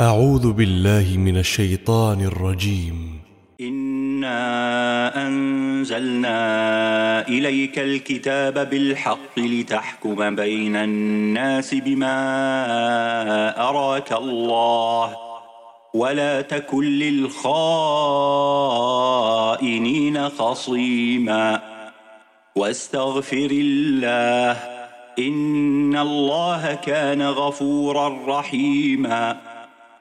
أعوذ بالله من الشيطان الرجيم. إنا أنزلنا إليك الكتاب بالحق لتحكم بين الناس بما أراك الله ولا تكن للخائنين خصيما. واستغفر الله إن الله كان غفورا رحيما.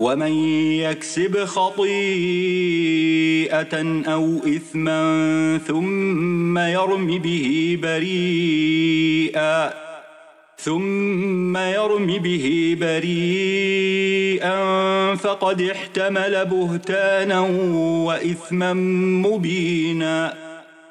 ومن يكسب خطيئة أو إثما ثم يرم به بريئا ثم يرم به بريئا فقد احتمل بهتانا وإثما مبينا